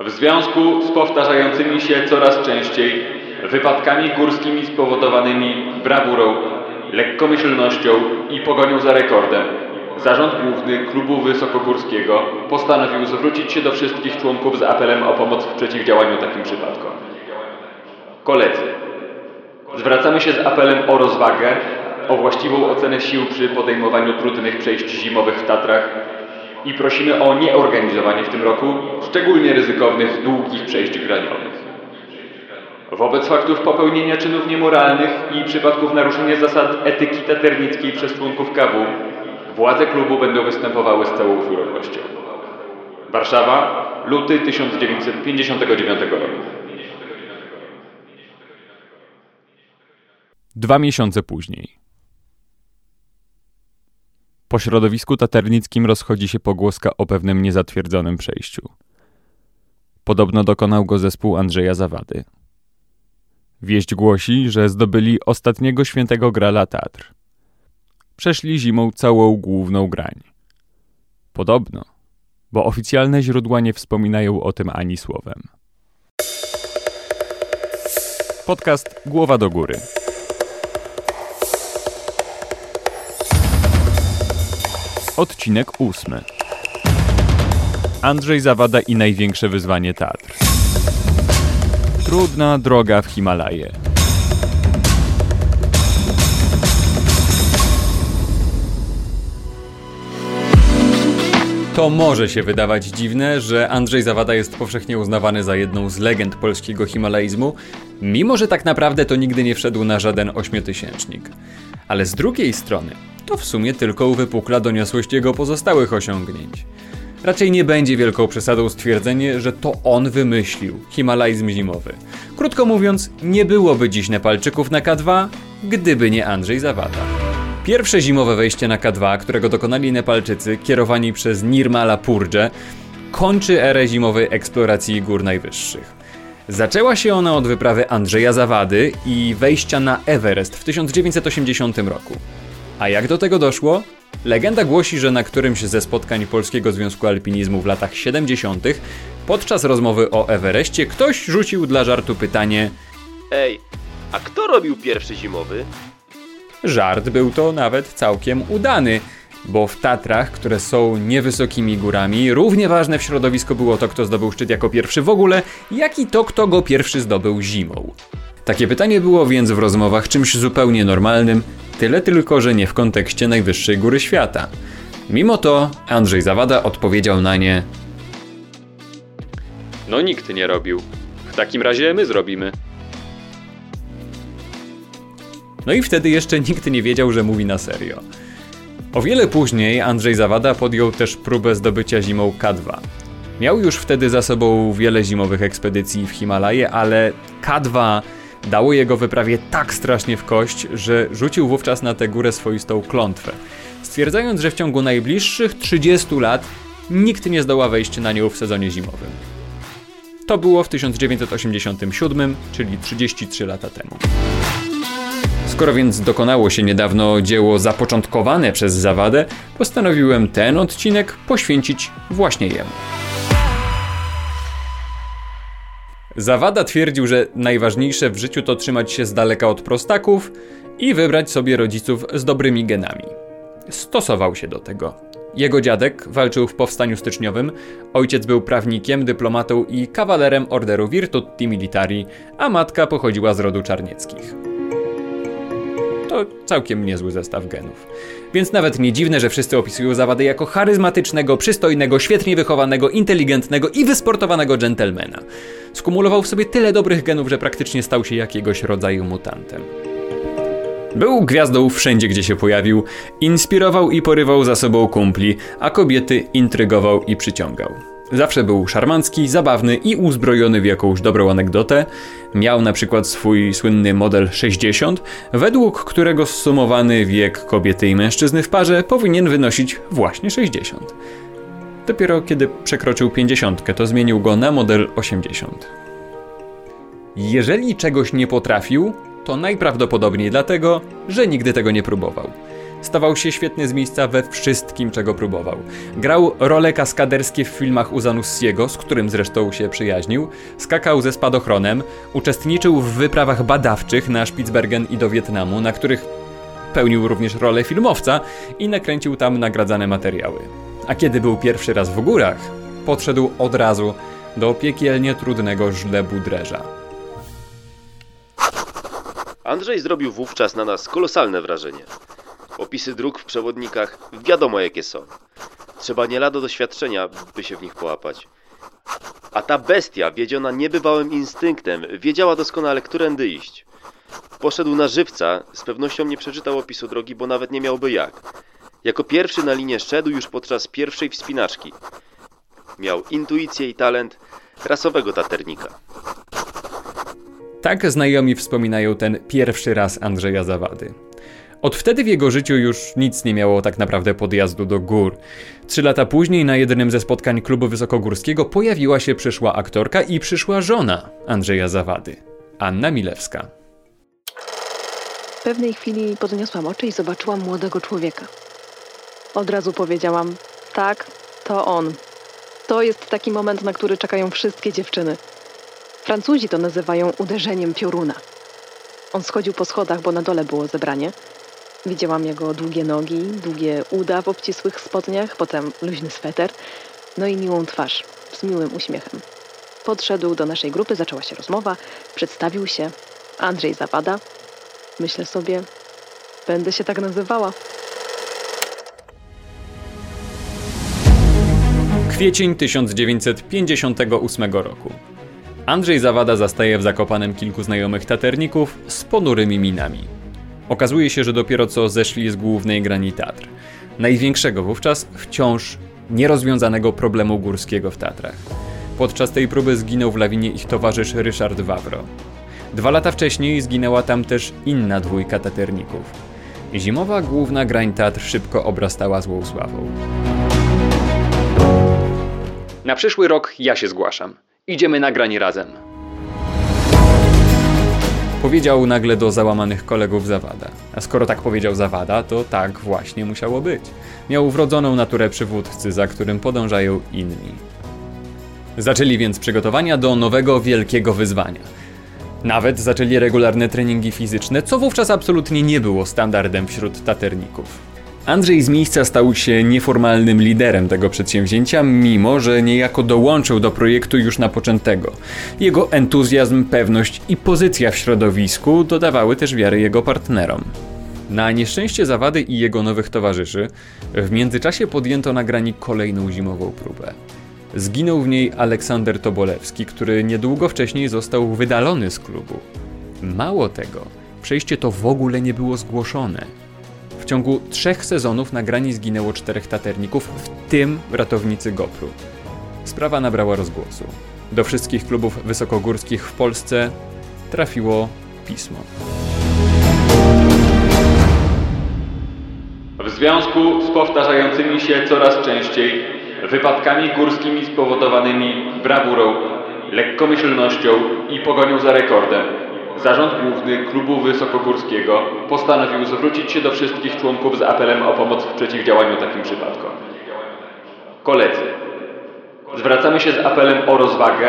W związku z powtarzającymi się coraz częściej wypadkami górskimi spowodowanymi brawurą, lekkomyślnością i pogonią za rekordem, Zarząd Główny Klubu Wysokogórskiego postanowił zwrócić się do wszystkich członków z apelem o pomoc w przeciwdziałaniu takim przypadkom. Koledzy, zwracamy się z apelem o rozwagę, o właściwą ocenę sił przy podejmowaniu trudnych przejść zimowych w Tatrach i prosimy o nieorganizowanie w tym roku szczególnie ryzykownych, długich przejść graniowych. Wobec faktów popełnienia czynów niemoralnych i przypadków naruszenia zasad etyki taternickiej przez członków KW władze klubu będą występowały z całą surowością. Warszawa, luty 1959 roku. Dwa miesiące później. Po środowisku taternickim rozchodzi się pogłoska o pewnym niezatwierdzonym przejściu. Podobno dokonał go zespół Andrzeja Zawady. Wieść głosi, że zdobyli ostatniego świętego grala Tatr. Przeszli zimą całą główną grań. Podobno, bo oficjalne źródła nie wspominają o tym ani słowem. Podcast Głowa do Góry. Odcinek ósmy. Andrzej Zawada i największe wyzwanie Tatr. Trudna droga w Himalaje. To może się wydawać dziwne, że Andrzej Zawada jest powszechnie uznawany za jedną z legend polskiego himalaizmu, mimo że tak naprawdę to nigdy nie wszedł na żaden ośmiotysięcznik. Ale z drugiej strony, to w sumie tylko uwypukla doniosłość jego pozostałych osiągnięć. Raczej nie będzie wielką przesadą stwierdzenie, że to on wymyślił himalaizm zimowy. Krótko mówiąc, nie byłoby dziś Nepalczyków na K2, gdyby nie Andrzej Zawada. Pierwsze zimowe wejście na K2, którego dokonali Nepalczycy, kierowani przez Nirmala Purdże, kończy erę zimowej eksploracji gór najwyższych. Zaczęła się ona od wyprawy Andrzeja Zawady i wejścia na Everest w 1980 roku. A jak do tego doszło? Legenda głosi, że na którymś ze spotkań Polskiego Związku Alpinizmu w latach 70. podczas rozmowy o Everestie ktoś rzucił dla żartu pytanie: Ej, a kto robił pierwszy zimowy? Żart był to nawet całkiem udany, bo w Tatrach, które są niewysokimi górami, równie ważne w środowisku było to, kto zdobył szczyt jako pierwszy w ogóle, jak i to, kto go pierwszy zdobył zimą. Takie pytanie było więc w rozmowach czymś zupełnie normalnym, tyle tylko, że nie w kontekście najwyższej góry świata. Mimo to Andrzej Zawada odpowiedział na nie: No nikt nie robił. W takim razie my zrobimy. No i wtedy jeszcze nikt nie wiedział, że mówi na serio. O wiele później Andrzej Zawada podjął też próbę zdobycia zimą K2. Miał już wtedy za sobą wiele zimowych ekspedycji w Himalaje, ale K2 dało jego wyprawie tak strasznie w kość, że rzucił wówczas na tę górę swoistą klątwę, stwierdzając, że w ciągu najbliższych 30 lat nikt nie zdoła wejść na nią w sezonie zimowym. To było w 1987, czyli 33 lata temu. Skoro więc dokonało się niedawno dzieło zapoczątkowane przez Zawadę, postanowiłem ten odcinek poświęcić właśnie jemu. Zawada twierdził, że najważniejsze w życiu to trzymać się z daleka od prostaków i wybrać sobie rodziców z dobrymi genami. Stosował się do tego. Jego dziadek walczył w powstaniu styczniowym, ojciec był prawnikiem, dyplomatą i kawalerem orderu Virtuti Militari, a matka pochodziła z rodu czarnieckich. To całkiem niezły zestaw genów. Więc nawet nie dziwne, że wszyscy opisują Zawady jako charyzmatycznego, przystojnego, świetnie wychowanego, inteligentnego i wysportowanego dżentelmena. Skumulował w sobie tyle dobrych genów, że praktycznie stał się jakiegoś rodzaju mutantem. Był gwiazdą wszędzie, gdzie się pojawił, inspirował i porywał za sobą kumpli, a kobiety intrygował i przyciągał. Zawsze był szarmancki, zabawny i uzbrojony w jakąś dobrą anegdotę. Miał na przykład swój słynny model 60, według którego zsumowany wiek kobiety i mężczyzny w parze powinien wynosić właśnie 60. Dopiero kiedy przekroczył 50, to zmienił go na model 80. Jeżeli czegoś nie potrafił, to najprawdopodobniej dlatego, że nigdy tego nie próbował. Stawał się świetny z miejsca we wszystkim, czego próbował. Grał role kaskaderskie w filmach Uzanussiego, z którym zresztą się przyjaźnił, skakał ze spadochronem, uczestniczył w wyprawach badawczych na Spitsbergen i do Wietnamu, na których pełnił również rolę filmowca i nakręcił tam nagradzane materiały. A kiedy był pierwszy raz w górach, podszedł od razu do piekielnie trudnego żlebu dreża. Andrzej zrobił wówczas na nas kolosalne wrażenie. Opisy dróg w przewodnikach wiadomo jakie są. Trzeba nie lado doświadczenia, by się w nich połapać. A ta bestia, wiedziona niebywałym instynktem, wiedziała doskonale, którędy iść. Poszedł na żywca, z pewnością nie przeczytał opisu drogi, bo nawet nie miałby jak. Jako pierwszy na linię szedł już podczas pierwszej wspinaczki. Miał intuicję i talent rasowego taternika. Tak znajomi wspominają ten pierwszy raz Andrzeja Zawady. Od wtedy w jego życiu już nic nie miało tak naprawdę podjazdu do gór. Trzy lata później na jednym ze spotkań klubu wysokogórskiego pojawiła się przyszła aktorka i przyszła żona Andrzeja Zawady, Anna Milewska. W pewnej chwili podniosłam oczy i zobaczyłam młodego człowieka. Od razu powiedziałam: Tak, to on. To jest taki moment, na który czekają wszystkie dziewczyny. Francuzi to nazywają uderzeniem pioruna. On schodził po schodach, bo na dole było zebranie. Widziałam jego długie nogi, długie uda w obcisłych spodniach, potem luźny sweter, no i miłą twarz z miłym uśmiechem. Podszedł do naszej grupy, zaczęła się rozmowa, przedstawił się Andrzej Zawada. Myślę sobie, będę się tak nazywała. Kwiecień 1958 roku. Andrzej Zawada zastaje w Zakopanem kilku znajomych taterników z ponurymi minami. Okazuje się, że dopiero co zeszli z głównej grani Tatr. Największego wówczas wciąż nierozwiązanego problemu górskiego w Tatrach. Podczas tej próby zginął w lawinie ich towarzysz Ryszard Wawro. Dwa lata wcześniej zginęła tam też inna dwójka taterników. Zimowa główna grań Tatr szybko obrastała złą sławą. Na przyszły rok ja się zgłaszam. Idziemy na grań razem. Powiedział nagle do załamanych kolegów Zawada. A skoro tak powiedział Zawada, to tak właśnie musiało być. Miał wrodzoną naturę przywódcy, za którym podążają inni. Zaczęli więc przygotowania do nowego wielkiego wyzwania. Nawet zaczęli regularne treningi fizyczne, co wówczas absolutnie nie było standardem wśród taterników. Andrzej z miejsca stał się nieformalnym liderem tego przedsięwzięcia, mimo że niejako dołączył do projektu już napoczętego. Jego entuzjazm, pewność i pozycja w środowisku dodawały też wiary jego partnerom. Na nieszczęście Zawady i jego nowych towarzyszy w międzyczasie podjęto na grani kolejną zimową próbę. Zginął w niej Aleksander Tobolewski, który niedługo wcześniej został wydalony z klubu. Mało tego, przejście to w ogóle nie było zgłoszone. Ciągu trzech sezonów na grani zginęło czterech taterników, w tym ratownicy Gopru. Sprawa nabrała rozgłosu. Do wszystkich klubów wysokogórskich w Polsce trafiło pismo. W związku z powtarzającymi się coraz częściej wypadkami górskimi spowodowanymi brawurą, lekkomyślnością i pogonią za rekordem, Zarząd Główny Klubu Wysokogórskiego postanowił zwrócić się do wszystkich członków z apelem o pomoc w przeciwdziałaniu takim przypadkom. Koledzy, zwracamy się z apelem o rozwagę,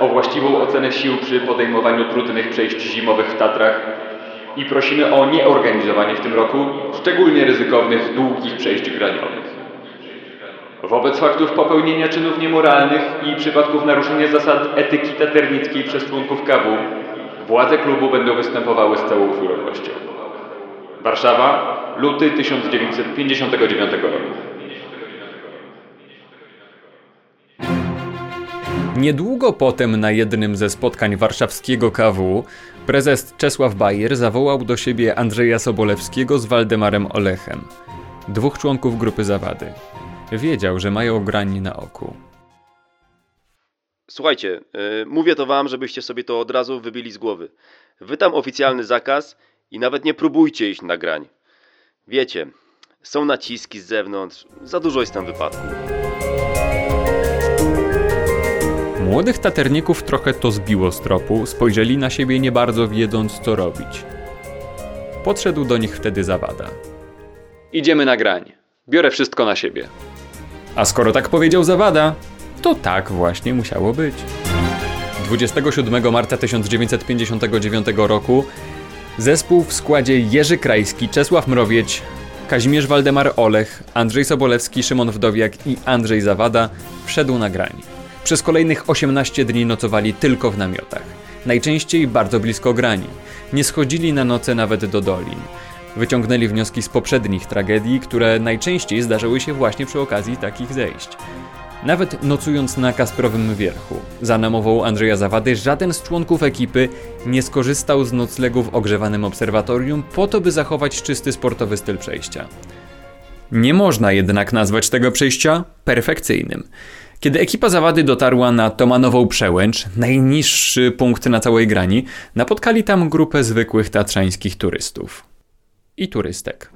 o właściwą ocenę sił przy podejmowaniu trudnych przejść zimowych w Tatrach i prosimy o nieorganizowanie w tym roku szczególnie ryzykownych, długich przejść graniowych. Wobec faktów popełnienia czynów niemoralnych i przypadków naruszenia zasad etyki taternickiej przez członków KW Władze klubu będą występowały z całą surowością. Warszawa, luty 1959 roku. Niedługo potem na jednym ze spotkań warszawskiego KW prezes Czesław Bajer zawołał do siebie Andrzeja Sobolewskiego z Waldemarem Olechem, dwóch członków grupy Zawady. Wiedział, że mają grań na oku. Słuchajcie, yy, mówię to wam, żebyście sobie to od razu wybili z głowy. Wytam oficjalny zakaz i nawet nie próbujcie iść na grań. Wiecie, są naciski z zewnątrz, za dużo jest tam wypadków. Młodych taterników trochę to zbiło z tropu, spojrzeli na siebie nie bardzo wiedząc co robić. Podszedł do nich wtedy Zawada. Idziemy na grań. Biorę wszystko na siebie. A skoro tak powiedział Zawada, to tak właśnie musiało być. 27 marca 1959 roku zespół w składzie Jerzy Krajski, Czesław Mrowieć, Kazimierz Waldemar Olech, Andrzej Sobolewski, Szymon Wdowiak i Andrzej Zawada wszedł na grań. Przez kolejnych 18 dni nocowali tylko w namiotach. Najczęściej bardzo blisko grani. Nie schodzili na noce nawet do dolin. Wyciągnęli wnioski z poprzednich tragedii, które najczęściej zdarzyły się właśnie przy okazji takich zejść. Nawet nocując na Kasprowym Wierchu, za namową Andrzeja Zawady, żaden z członków ekipy nie skorzystał z noclegu w ogrzewanym obserwatorium po to, by zachować czysty sportowy styl przejścia. Nie można jednak nazwać tego przejścia perfekcyjnym. Kiedy ekipa Zawady dotarła na Tomanową Przełęcz, najniższy punkt na całej grani, napotkali tam grupę zwykłych tatrzańskich turystów. I turystek.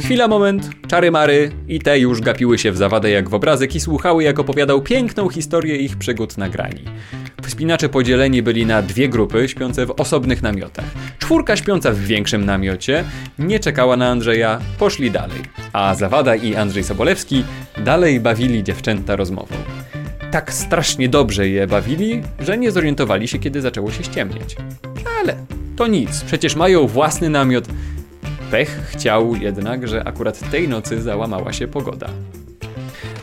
Chwila, moment, czary mary i te już gapiły się w zawadę jak w obrazek i słuchały jak opowiadał piękną historię ich przygód na grani. Wspinacze podzieleni byli na dwie grupy śpiące w osobnych namiotach. Czwórka śpiąca w większym namiocie nie czekała na Andrzeja, poszli dalej. A Zawada i Andrzej Sobolewski dalej bawili dziewczęta rozmową. Tak strasznie dobrze je bawili, że nie zorientowali się, kiedy zaczęło się ściemniać. Ale to nic, przecież mają własny namiot, Pech chciał jednak, że akurat tej nocy załamała się pogoda.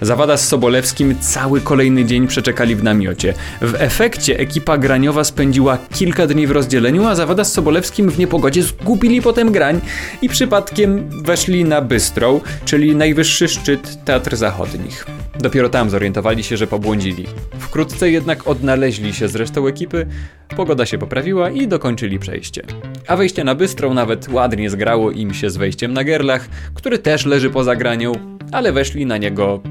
Zawada z Sobolewskim cały kolejny dzień przeczekali w namiocie. W efekcie ekipa graniowa spędziła kilka dni w rozdzieleniu, a Zawada z Sobolewskim w niepogodzie zgubili potem grań i przypadkiem weszli na Bystrą, czyli najwyższy szczyt Teatr Zachodnich. Dopiero tam zorientowali się, że pobłądzili. Wkrótce jednak odnaleźli się z resztą ekipy, pogoda się poprawiła i dokończyli przejście. A wejście na Bystrą nawet ładnie zgrało im się z wejściem na Gerlach, który też leży poza granią, ale weszli na niego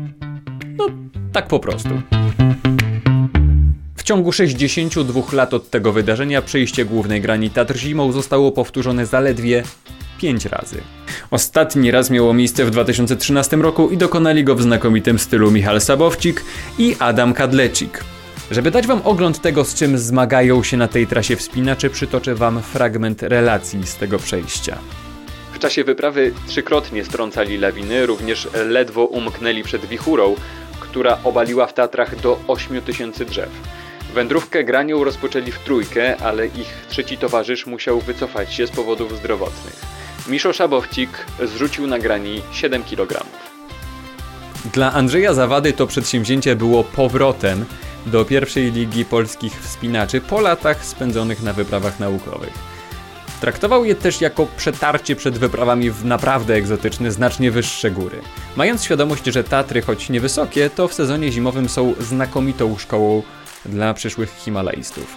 no, tak po prostu. W ciągu 62 lat od tego wydarzenia przejście głównej grani Tatr zimą zostało powtórzone zaledwie 5 razy. Ostatni raz miało miejsce w 2013 roku i dokonali go w znakomitym stylu Michal Sabowcik i Adam Kadlecik. Żeby dać wam ogląd tego, z czym zmagają się na tej trasie wspinacze, przytoczę wam fragment relacji z tego przejścia. W czasie wyprawy trzykrotnie strącali lawiny, również ledwo umknęli przed wichurą, która obaliła w Tatrach do 8000 drzew. Wędrówkę granią rozpoczęli w trójkę, ale ich trzeci towarzysz musiał wycofać się z powodów zdrowotnych. Miszo Szabowcik zrzucił na grani 7 kg. Dla Andrzeja Zawady to przedsięwzięcie było powrotem do pierwszej ligi polskich wspinaczy po latach spędzonych na wyprawach naukowych. Traktował je też jako przetarcie przed wyprawami w naprawdę egzotyczne, znacznie wyższe góry. Mając świadomość, że Tatry, choć niewysokie, to w sezonie zimowym są znakomitą szkołą dla przyszłych Himalajstów.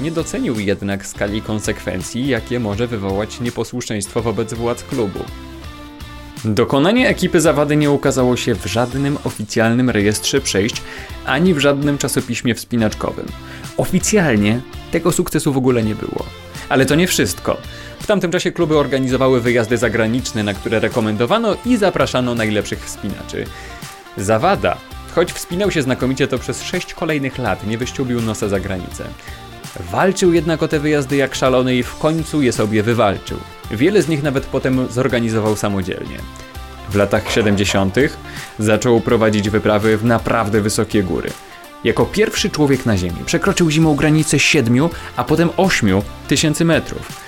Nie docenił jednak skali konsekwencji, jakie może wywołać nieposłuszeństwo wobec władz klubu. Dokonanie ekipy zawady nie ukazało się w żadnym oficjalnym rejestrze przejść, ani w żadnym czasopiśmie wspinaczkowym. Oficjalnie tego sukcesu w ogóle nie było. Ale to nie wszystko. W tamtym czasie kluby organizowały wyjazdy zagraniczne, na które rekomendowano i zapraszano najlepszych wspinaczy. Zawada, choć wspinał się znakomicie, to przez sześć kolejnych lat nie wyściubił nosa za granicę. Walczył jednak o te wyjazdy jak szalony i w końcu je sobie wywalczył. Wiele z nich nawet potem zorganizował samodzielnie. W latach 70. zaczął prowadzić wyprawy w naprawdę wysokie góry. Jako pierwszy człowiek na Ziemi przekroczył zimą granicę 7, a potem 8 tysięcy metrów.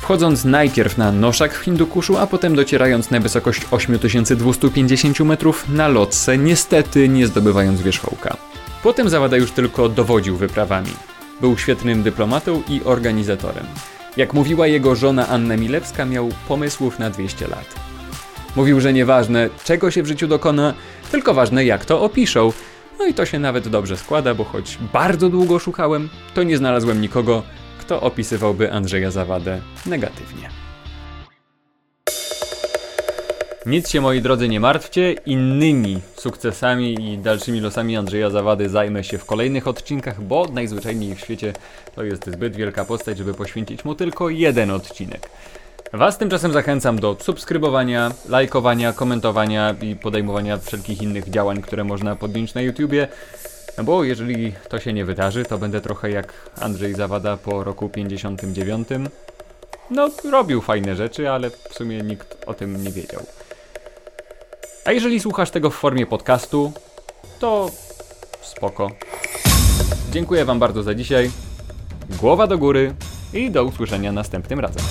Wchodząc najpierw na Noszak w Hindukuszu, a potem docierając na wysokość 8250 metrów na lotce, niestety nie zdobywając wierzchołka. Potem Zawada już tylko dowodził wyprawami. Był świetnym dyplomatą i organizatorem. Jak mówiła jego żona Anna Milewska, miał pomysłów na 200 lat. Mówił, że nieważne czego się w życiu dokona, tylko ważne jak to opiszą. No i to się nawet dobrze składa, bo choć bardzo długo szukałem, to nie znalazłem nikogo, kto opisywałby Andrzeja Zawadę negatywnie. Nic się moi drodzy nie martwcie, innymi sukcesami i dalszymi losami Andrzeja Zawady zajmę się w kolejnych odcinkach, bo najzwyczajniej w świecie to jest zbyt wielka postać, żeby poświęcić mu tylko jeden odcinek. Was tymczasem zachęcam do subskrybowania, lajkowania, komentowania i podejmowania wszelkich innych działań, które można podjąć na YouTubie. No bo jeżeli to się nie wydarzy, to będę trochę jak Andrzej Zawada po roku 59. No, robił fajne rzeczy, ale w sumie nikt o tym nie wiedział. A jeżeli słuchasz tego w formie podcastu, to spoko. Dziękuję Wam bardzo za dzisiaj. Głowa do góry i do usłyszenia następnym razem.